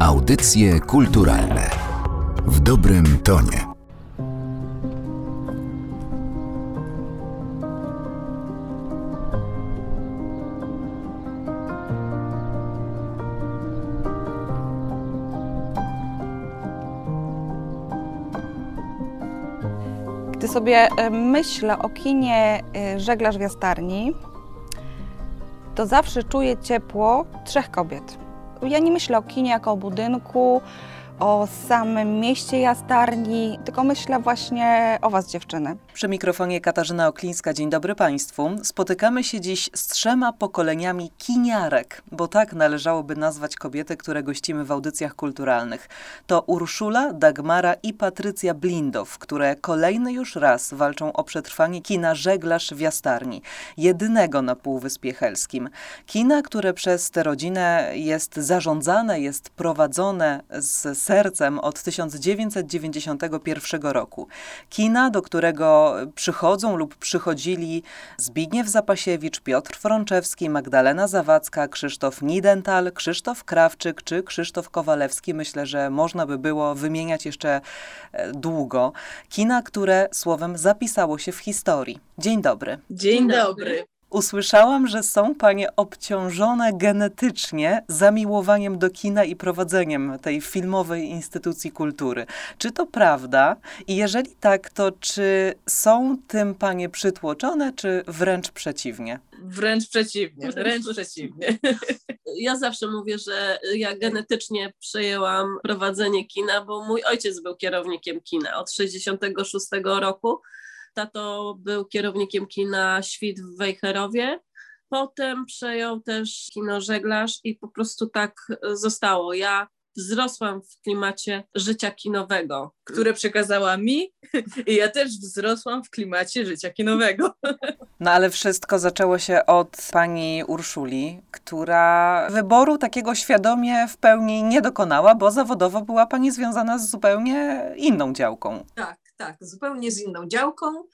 Audycje kulturalne w dobrym tonie. Gdy sobie e, myślę o kinie e, Żeglarz w Jastarni, to zawsze czuję ciepło trzech kobiet. Ja nie myślę o kinie jako o budynku, o samym mieście Jastarni, tylko myślę właśnie o Was, dziewczyny. Przy mikrofonie Katarzyna Oklińska. Dzień dobry Państwu. Spotykamy się dziś z trzema pokoleniami kiniarek, bo tak należałoby nazwać kobiety, które gościmy w audycjach kulturalnych. To Urszula, Dagmara i Patrycja Blindow, które kolejny już raz walczą o przetrwanie kina Żeglarz w Jastarni, jedynego na Półwyspie Helskim. Kina, które przez tę rodzinę jest zarządzane, jest prowadzone z sercem od 1991 roku. Kina, do którego przychodzą lub przychodzili Zbigniew Zapasiewicz, Piotr Frączewski, Magdalena Zawadzka, Krzysztof Nidental, Krzysztof Krawczyk czy Krzysztof Kowalewski. Myślę, że można by było wymieniać jeszcze e, długo. Kina, które słowem zapisało się w historii. Dzień dobry. Dzień dobry. Usłyszałam, że są panie obciążone genetycznie zamiłowaniem do kina i prowadzeniem tej filmowej instytucji kultury. Czy to prawda? I jeżeli tak, to czy są tym panie przytłoczone, czy wręcz przeciwnie? Wręcz przeciwnie, wręcz przeciwnie. Ja zawsze mówię, że ja genetycznie przejęłam prowadzenie kina, bo mój ojciec był kierownikiem kina od 66 roku Tato był kierownikiem kina Świt w Wejherowie. Potem przejął też kino Żeglarz i po prostu tak zostało. Ja wzrosłam w klimacie życia kinowego. Które przekazała mi i ja też wzrosłam w klimacie życia kinowego. No ale wszystko zaczęło się od pani Urszuli, która wyboru takiego świadomie w pełni nie dokonała, bo zawodowo była pani związana z zupełnie inną działką. Tak, tak, zupełnie z inną działką,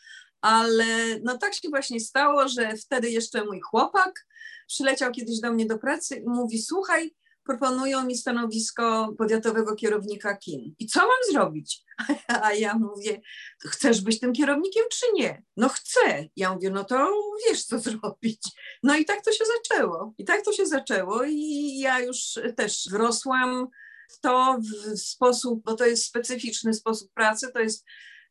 ale no tak się właśnie stało, że wtedy jeszcze mój chłopak przyleciał kiedyś do mnie do pracy i mówi: Słuchaj, proponują mi stanowisko powiatowego kierownika kin. I co mam zrobić? A ja mówię, chcesz być tym kierownikiem czy nie? No chcę. Ja mówię, no to wiesz co zrobić. No i tak to się zaczęło. I tak to się zaczęło i ja już też wrosłam w to w sposób, bo to jest specyficzny sposób pracy, to jest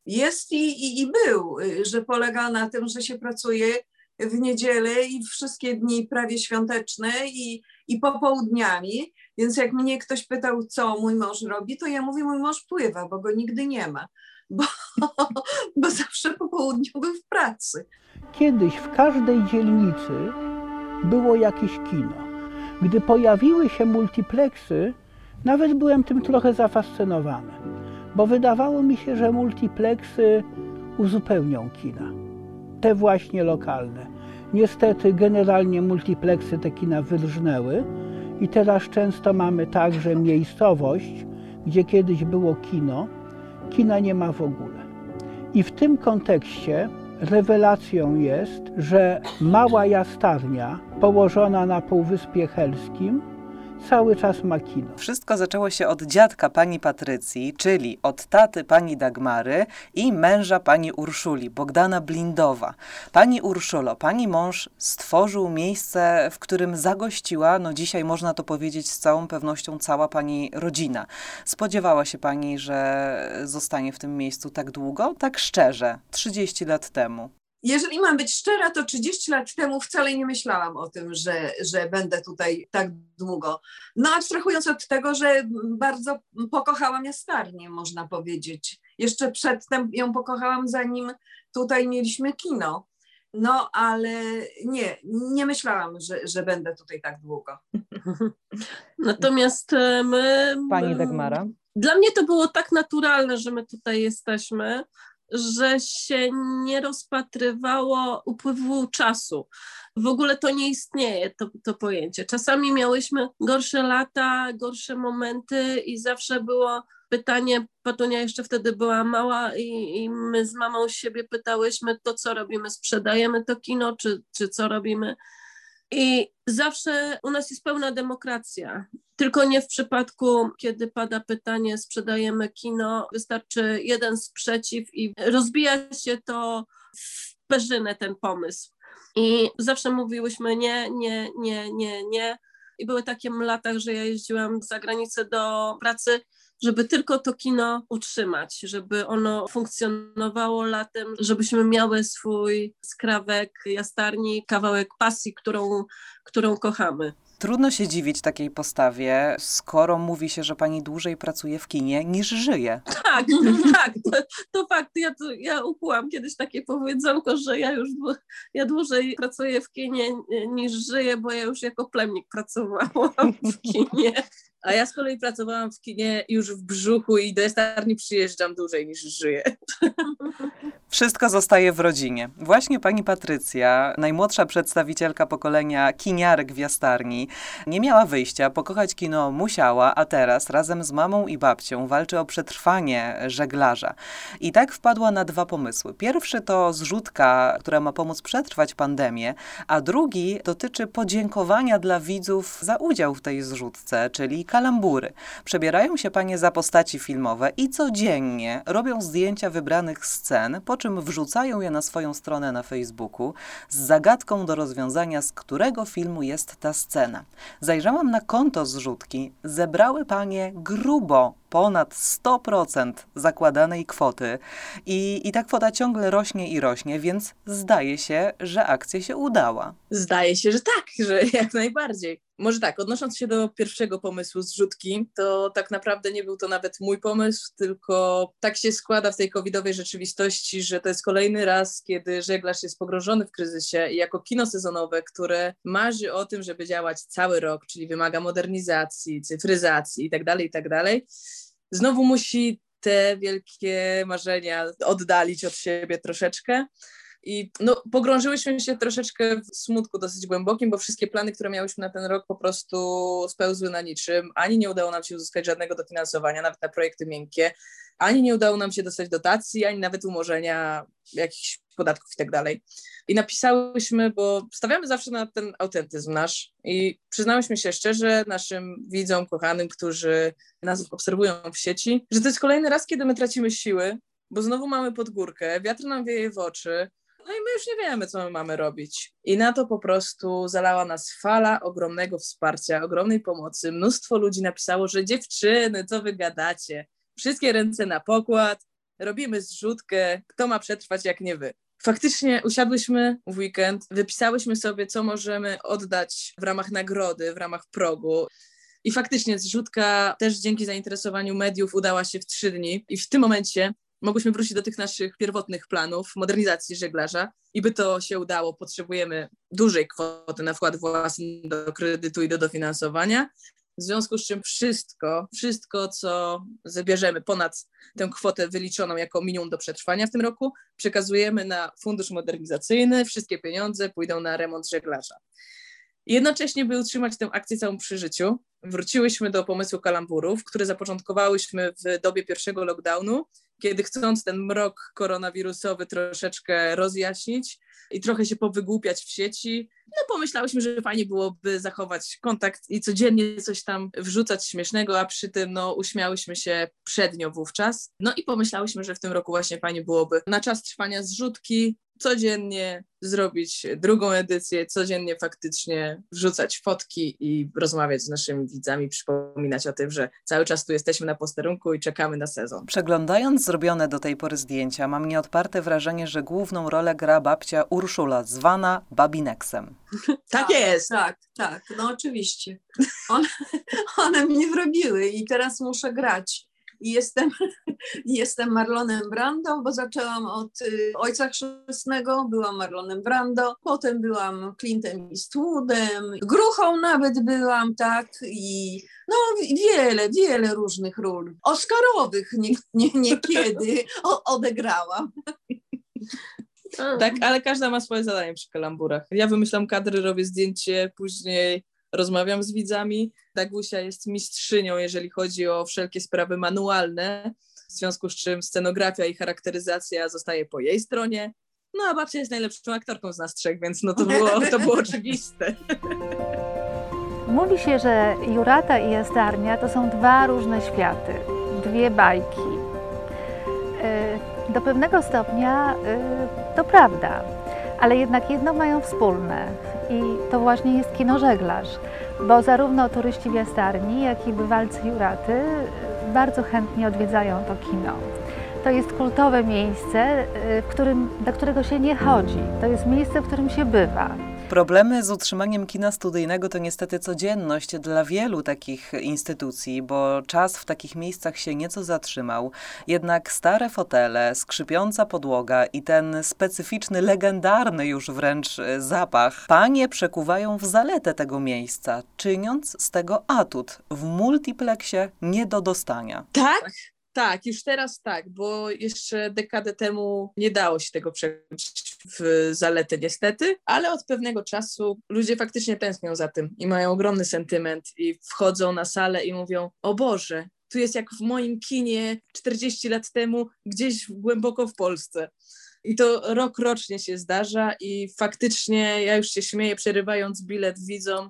jest i, i, i był, y, że polega na tym, że się pracuje w niedzielę i wszystkie dni prawie świąteczne i, i popołudniami. Więc jak mnie ktoś pytał, co mój mąż robi, to ja mówię, mój mąż pływa, bo go nigdy nie ma, bo, bo zawsze po południu był w pracy. Kiedyś w każdej dzielnicy było jakieś kino. Gdy pojawiły się multiplexy, nawet byłem tym trochę zafascynowany bo wydawało mi się, że multiplexy uzupełnią kina. Te właśnie lokalne. Niestety generalnie multiplexy te kina wyrżnęły i teraz często mamy także miejscowość, gdzie kiedyś było kino, kina nie ma w ogóle. I w tym kontekście rewelacją jest, że mała jastarnia położona na Półwyspie Helskim cały czas ma kino. Wszystko zaczęło się od dziadka pani Patrycji, czyli od taty pani Dagmary i męża pani Urszuli, Bogdana Blindowa. Pani Urszulo, pani mąż stworzył miejsce, w którym zagościła, no dzisiaj można to powiedzieć z całą pewnością, cała pani rodzina. Spodziewała się pani, że zostanie w tym miejscu tak długo? Tak szczerze, 30 lat temu jeżeli mam być szczera, to 30 lat temu wcale nie myślałam o tym, że, że będę tutaj tak długo. No abstrahując od tego, że bardzo pokochałam jastarnię, można powiedzieć. Jeszcze przedtem ją pokochałam, zanim tutaj mieliśmy kino. No, ale nie, nie myślałam, że, że będę tutaj tak długo. Natomiast e, my. Pani Dagmara. Dla mnie to było tak naturalne, że my tutaj jesteśmy że się nie rozpatrywało upływu czasu. W ogóle to nie istnieje, to, to pojęcie. Czasami miałyśmy gorsze lata, gorsze momenty i zawsze było pytanie, Patunia jeszcze wtedy była mała i, i my z mamą siebie pytałyśmy, to co robimy, sprzedajemy to kino, czy, czy co robimy? I zawsze u nas jest pełna demokracja. Tylko nie w przypadku, kiedy pada pytanie, sprzedajemy kino, wystarczy jeden sprzeciw i rozbija się to w perzynę ten pomysł. I zawsze mówiłyśmy nie, nie, nie, nie, nie. I były takie lata, że ja jeździłam za granicę do pracy żeby tylko to kino utrzymać, żeby ono funkcjonowało latem, żebyśmy miały swój skrawek jastarni, kawałek pasji, którą, którą kochamy. Trudno się dziwić takiej postawie, skoro mówi się, że pani dłużej pracuje w kinie niż żyje. Tak, tak, to, to fakt. Ja, to, ja ukułam kiedyś takie powiedzonko, że ja już ja dłużej pracuję w kinie niż żyję, bo ja już jako plemnik pracowałam w kinie. A ja z kolei pracowałam w kinie już w brzuchu i do jastarni przyjeżdżam dłużej niż żyję. Wszystko zostaje w rodzinie. Właśnie pani Patrycja, najmłodsza przedstawicielka pokolenia kiniarek w jastarni, nie miała wyjścia, pokochać kino musiała, a teraz razem z mamą i babcią walczy o przetrwanie żeglarza. I tak wpadła na dwa pomysły. Pierwszy to zrzutka, która ma pomóc przetrwać pandemię, a drugi dotyczy podziękowania dla widzów za udział w tej zrzutce, czyli kalambury. Przebierają się panie za postaci filmowe i codziennie robią zdjęcia wybranych scen, po czym wrzucają je na swoją stronę na Facebooku z zagadką do rozwiązania, z którego filmu jest ta scena. Zajrzałam na konto zrzutki, zebrały panie grubo ponad 100% zakładanej kwoty i, i ta kwota ciągle rośnie i rośnie, więc zdaje się, że akcja się udała. Zdaje się, że tak, że jak najbardziej. Może tak, odnosząc się do pierwszego pomysłu zrzutki, to tak naprawdę nie był to nawet mój pomysł, tylko tak się składa w tej covidowej rzeczywistości, że to jest kolejny raz, kiedy żeglarz jest pogrążony w kryzysie i jako kino sezonowe, które marzy o tym, żeby działać cały rok, czyli wymaga modernizacji, cyfryzacji itd., tak itd., tak znowu musi te wielkie marzenia oddalić od siebie troszeczkę. I no, pogrążyłyśmy się troszeczkę w smutku dosyć głębokim, bo wszystkie plany, które miałyśmy na ten rok, po prostu spełzły na niczym. Ani nie udało nam się uzyskać żadnego dofinansowania, nawet na projekty miękkie, ani nie udało nam się dostać dotacji, ani nawet umorzenia jakichś podatków i tak dalej. I napisałyśmy, bo stawiamy zawsze na ten autentyzm nasz i przyznałyśmy się szczerze naszym widzom, kochanym, którzy nas obserwują w sieci, że to jest kolejny raz, kiedy my tracimy siły, bo znowu mamy podgórkę, wiatr nam wieje w oczy, no i my już nie wiemy, co my mamy robić. I na to po prostu zalała nas fala ogromnego wsparcia, ogromnej pomocy. Mnóstwo ludzi napisało, że dziewczyny, co wy gadacie? Wszystkie ręce na pokład, robimy zrzutkę, kto ma przetrwać jak nie wy. Faktycznie usiadłyśmy w weekend, wypisałyśmy sobie, co możemy oddać w ramach nagrody, w ramach progu. I faktycznie zrzutka też dzięki zainteresowaniu mediów udała się w trzy dni. I w tym momencie mogłyśmy wrócić do tych naszych pierwotnych planów modernizacji żeglarza i by to się udało, potrzebujemy dużej kwoty na wkład własny do kredytu i do dofinansowania. W związku z czym wszystko, wszystko, co zabierzemy ponad tę kwotę wyliczoną jako minimum do przetrwania w tym roku, przekazujemy na fundusz modernizacyjny. Wszystkie pieniądze pójdą na remont żeglarza. Jednocześnie, by utrzymać tę akcję całą przy życiu, wróciłyśmy do pomysłu kalamburów, które zapoczątkowałyśmy w dobie pierwszego lockdownu, kiedy chcąc ten mrok koronawirusowy troszeczkę rozjaśnić i trochę się powygłupiać w sieci, no pomyślałyśmy, że fajnie byłoby zachować kontakt i codziennie coś tam wrzucać śmiesznego, a przy tym no uśmiałyśmy się przednio wówczas. No i pomyślałyśmy, że w tym roku właśnie fajnie byłoby na czas trwania zrzutki codziennie zrobić drugą edycję, codziennie faktycznie wrzucać fotki i rozmawiać z naszymi widzami, przypominać o tym, że cały czas tu jesteśmy na posterunku i czekamy na sezon. Przeglądając zrobione do tej pory zdjęcia, mam nieodparte wrażenie, że główną rolę gra babcia Urszula, zwana Babineksem. tak jest! Tak, tak, no oczywiście. One, one mnie wrobiły i teraz muszę grać i jestem, jestem Marlonem Brando, bo zaczęłam od y, Ojca Chrzestnego, byłam Marlonem Brando, potem byłam Clintem Eastwoodem, Gruchą nawet byłam, tak, i no wiele, wiele różnych ról, Oscarowych nie, nie, niekiedy odegrałam. Tak, ale każda ma swoje zadanie przy kalamburach. Ja wymyślam kadry, robię zdjęcie, później rozmawiam z widzami. Dagusia jest mistrzynią, jeżeli chodzi o wszelkie sprawy manualne, w związku z czym scenografia i charakteryzacja zostaje po jej stronie. No a babcia jest najlepszą aktorką z nas trzech, więc no to było, to było oczywiste. Mówi się, że Jurata i Jastarnia to są dwa różne światy, dwie bajki. Y, do pewnego stopnia y, to prawda, ale jednak jedno mają wspólne i to właśnie jest kinożeglarz, bo zarówno turyści w Jastarni, jak i bywalcy Juraty y, bardzo chętnie odwiedzają to kino. To jest kultowe miejsce, w którym, do którego się nie chodzi. To jest miejsce, w którym się bywa. Problemy z utrzymaniem kina studyjnego to niestety codzienność dla wielu takich instytucji, bo czas w takich miejscach się nieco zatrzymał. Jednak stare fotele, skrzypiąca podłoga i ten specyficzny, legendarny już wręcz zapach, panie przekuwają w zaletę tego miejsca, czyniąc z tego atut w multiplexie nie do dostania. Tak, tak, już teraz tak, bo jeszcze dekadę temu nie dało się tego przełożyć w zaletę niestety, ale od pewnego czasu ludzie faktycznie tęsknią za tym i mają ogromny sentyment i wchodzą na salę i mówią, o Boże, tu jest jak w moim kinie 40 lat temu, gdzieś głęboko w Polsce. I to rok rocznie się zdarza i faktycznie ja już się śmieję, przerywając bilet widzom,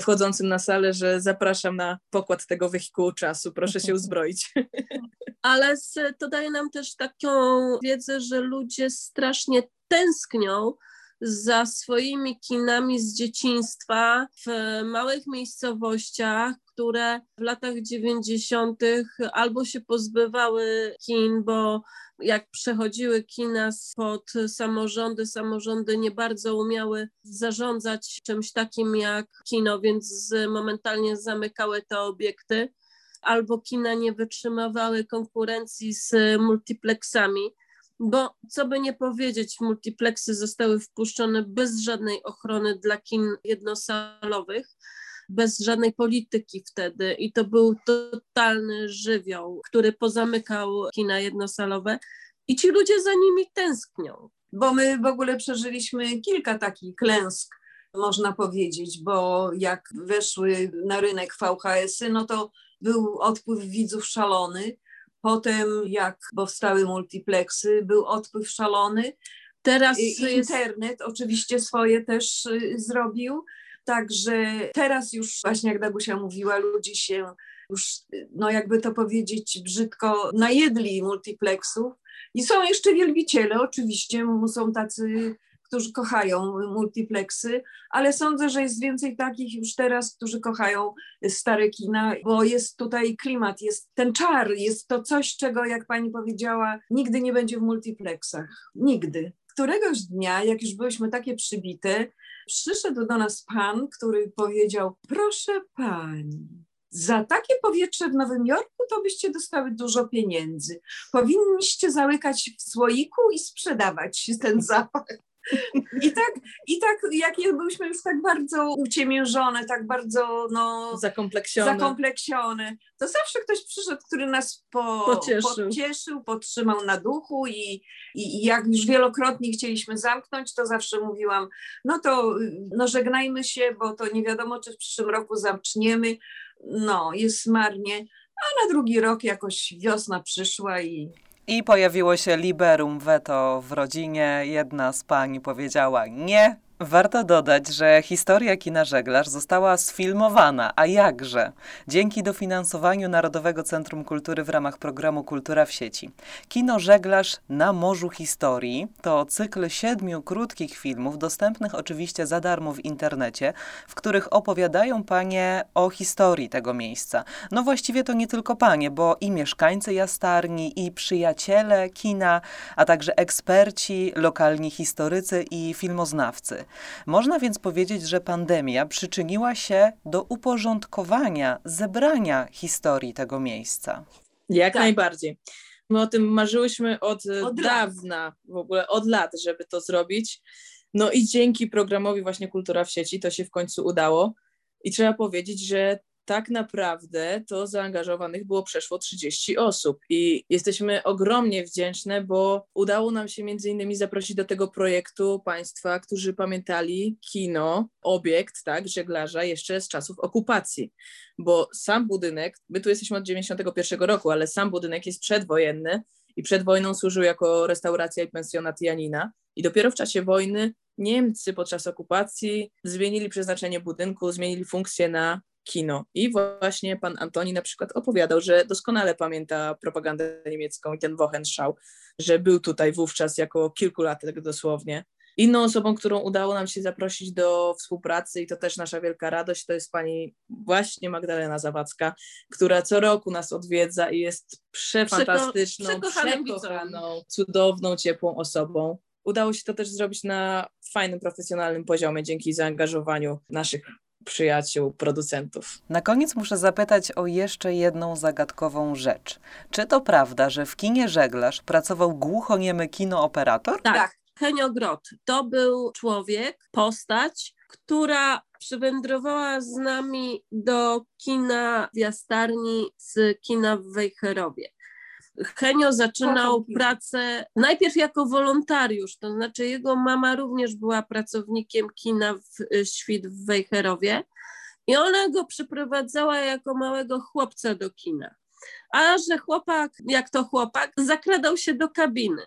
wchodzącym na salę, że zapraszam na pokład tego wehikułu czasu, proszę się uzbroić. Ale to daje nam też taką wiedzę, że ludzie strasznie tęsknią za swoimi kinami z dzieciństwa w małych miejscowościach, które w latach 90. albo się pozbywały kin, bo jak przechodziły kina pod samorządy, samorządy nie bardzo umiały zarządzać czymś takim jak kino, więc momentalnie zamykały te obiekty, albo kina nie wytrzymywały konkurencji z multiplexami bo co by nie powiedzieć, multiplexy zostały wpuszczone bez żadnej ochrony dla kin jednosalowych, bez żadnej polityki wtedy. I to był totalny żywioł, który pozamykał kina jednosalowe. I ci ludzie za nimi tęsknią. Bo my w ogóle przeżyliśmy kilka takich klęsk, można powiedzieć, bo jak weszły na rynek VHS-y, no to był odpływ widzów szalony, Potem, jak powstały multiplexy, był odpływ szalony. Teraz internet jest... oczywiście swoje też y, zrobił. Także teraz już, właśnie jak Dagusia mówiła, ludzie się już, no jakby to powiedzieć brzydko, najedli multiplexów. I są jeszcze wielbiciele, oczywiście, są tacy którzy kochają multiplexy, ale sądzę, że jest więcej takich już teraz, którzy kochają stare kina, bo jest tutaj klimat, jest ten czar, jest to coś, czego, jak pani powiedziała, nigdy nie będzie w multiplexach. Nigdy. Któregoś dnia, jak już byliśmy takie przybite, przyszedł do nas pan, który powiedział: Proszę pani, za takie powietrze w Nowym Jorku to byście dostały dużo pieniędzy. Powinniście zamykać w słoiku i sprzedawać ten zapach. I tak, I tak, jak byliśmy już tak bardzo uciemiężone, tak bardzo no, zakompleksione. zakompleksione, to zawsze ktoś przyszedł, który nas po, pocieszył. pocieszył, podtrzymał na duchu i, i, jak już wielokrotnie chcieliśmy zamknąć, to zawsze mówiłam, no to no żegnajmy się, bo to nie wiadomo, czy w przyszłym roku zamkniemy. No, jest marnie. A na drugi rok jakoś wiosna przyszła i i pojawiło się liberum veto w rodzinie. Jedna z pań powiedziała nie, Warto dodać, że historia kina Żeglarz została sfilmowana, a jakże, dzięki dofinansowaniu Narodowego Centrum Kultury w ramach programu Kultura w sieci. Kino Żeglarz na Morzu Historii to cykl siedmiu krótkich filmów, dostępnych oczywiście za darmo w internecie, w których opowiadają panie o historii tego miejsca. No właściwie to nie tylko panie, bo i mieszkańcy Jastarni, i przyjaciele kina, a także eksperci, lokalni historycy i filmoznawcy. Można więc powiedzieć, że pandemia przyczyniła się do uporządkowania, zebrania historii tego miejsca. Jak tak. najbardziej. My o tym marzyłyśmy od, od dawna, lat. w ogóle od lat, żeby to zrobić. No i dzięki programowi właśnie Kultura w sieci to się w końcu udało. I trzeba powiedzieć, że tak naprawdę to zaangażowanych było przeszło 30 osób i jesteśmy ogromnie wdzięczne, bo udało nam się między innymi zaprosić do tego projektu państwa, którzy pamiętali kino, obiekt, tak, żeglarza jeszcze z czasów okupacji, bo sam budynek, my tu jesteśmy od 91 roku, ale sam budynek jest przedwojenny i przed wojną służył jako restauracja i pensjonat Janina. I dopiero w czasie wojny Niemcy podczas okupacji zmienili przeznaczenie budynku, zmienili funkcję na kino. I właśnie pan Antoni na przykład opowiadał, że doskonale pamięta propagandę niemiecką i ten Wochenschau, że był tutaj wówczas jako kilkulatek dosłownie. Inną osobą, którą udało nam się zaprosić do współpracy i to też nasza wielka radość, to jest pani właśnie Magdalena Zawadzka, która co roku nas odwiedza i jest przefantastyczną, przekochaną, cudowną, ciepłą osobą. Udało się to też zrobić na fajnym, profesjonalnym poziomie dzięki zaangażowaniu naszych przyjaciół, producentów. Na koniec muszę zapytać o jeszcze jedną zagadkową rzecz. Czy to prawda, że w kinie Żeglarz pracował głuchoniemy kinooperator? Tak. Tak. Henio Grot to był człowiek, postać, która przywędrowała z nami do kina w Jastarni z kina w Wejherowie. Henio zaczynał pracę najpierw jako wolontariusz, to znaczy jego mama również była pracownikiem kina w y, Świt w Wejherowie i ona go przyprowadzała jako małego chłopca do kina. A że chłopak, jak to chłopak, zakradał się do kabiny.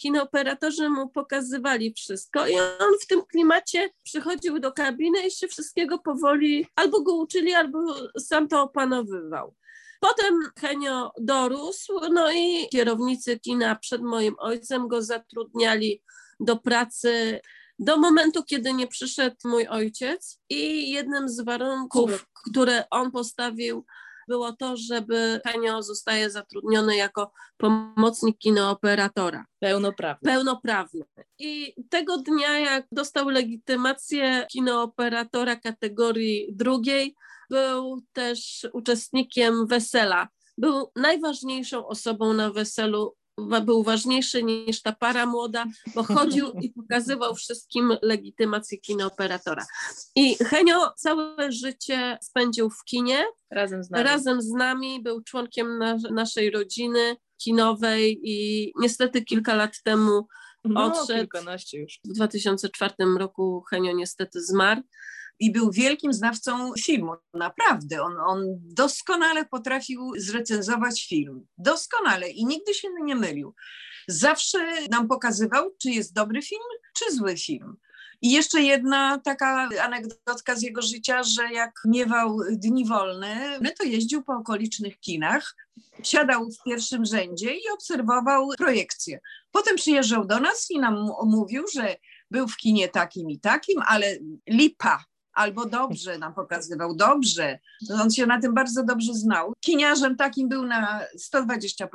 Kinooperatorzy mu pokazywali wszystko i on w tym klimacie przychodził do kabiny i się wszystkiego powoli albo go uczyli, albo sam to opanowywał. Potem Henio dorósł, no i kierownicy kina przed moim ojcem go zatrudniali do pracy do momentu, kiedy nie przyszedł mój ojciec i jednym z warunków, które on postawił, było to, żeby Henio zostaje zatrudniony jako pomocnik kinooperatora Pełnoprawny. pełnoprawny. I tego dnia, jak dostał legitymację kinooperatora kategorii drugiej, był też uczestnikiem wesela. Był najważniejszą osobą na weselu. Był ważniejszy niż ta para młoda, bo chodził i pokazywał wszystkim legitymację kinooperatora. I Henio całe życie spędził w kinie, Razem z nami. razem z nami, był członkiem na, naszej rodziny kinowej i niestety kilka lat temu no, odszedł. kilkanaście już. w 2004 roku Henio niestety zmarł. I był wielkim znawcą filmu. Naprawdę, on, on doskonale potrafił zrecenzować film. Doskonale i nigdy się nie mylił. Zawsze nam pokazywał, czy jest dobry film, czy zły film. I jeszcze jedna taka anegdotka z jego życia, że jak miewał dni wolne, to jeździł po okolicznych kinach, siadał w pierwszym rzędzie i obserwował projekcje. Potem przyjeżdżał do nas i nam mówił, że był w kinie takim i takim, ale lipa, albo dobrze nam pokazywał, dobrze. On się na tym bardzo dobrze znał. Kiniarzem takim był na 120%.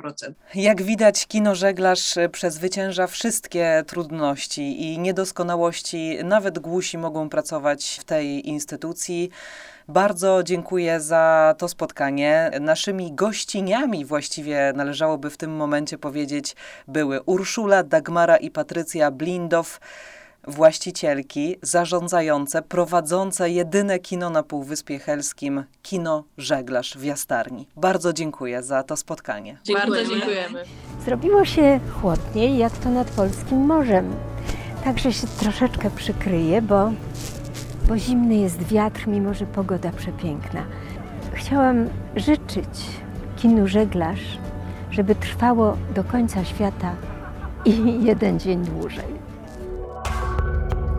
Jak widać, kino Żeglarz przezwycięża wszystkie trudności i niedoskonałości. Nawet głusi mogą pracować w tej instytucji. Bardzo dziękuję za to spotkanie. Naszymi gościniami właściwie należałoby w tym momencie powiedzieć były Urszula, Dagmara i Patrycja Blindow, właścicielki, zarządzające, prowadzące jedyne kino na Półwyspie Helskim, kino Żeglarz w Jastarni. Bardzo dziękuję za to spotkanie. Bardzo Dziękujemy. dziękujemy. Zrobiło się chłodniej, jak to nad polskim morzem. Także się troszeczkę przykryję, bo, bo zimny jest wiatr, mimo że pogoda przepiękna. Chciałam życzyć kinu Żeglarz, żeby trwało do końca świata i jeden dzień dłużej.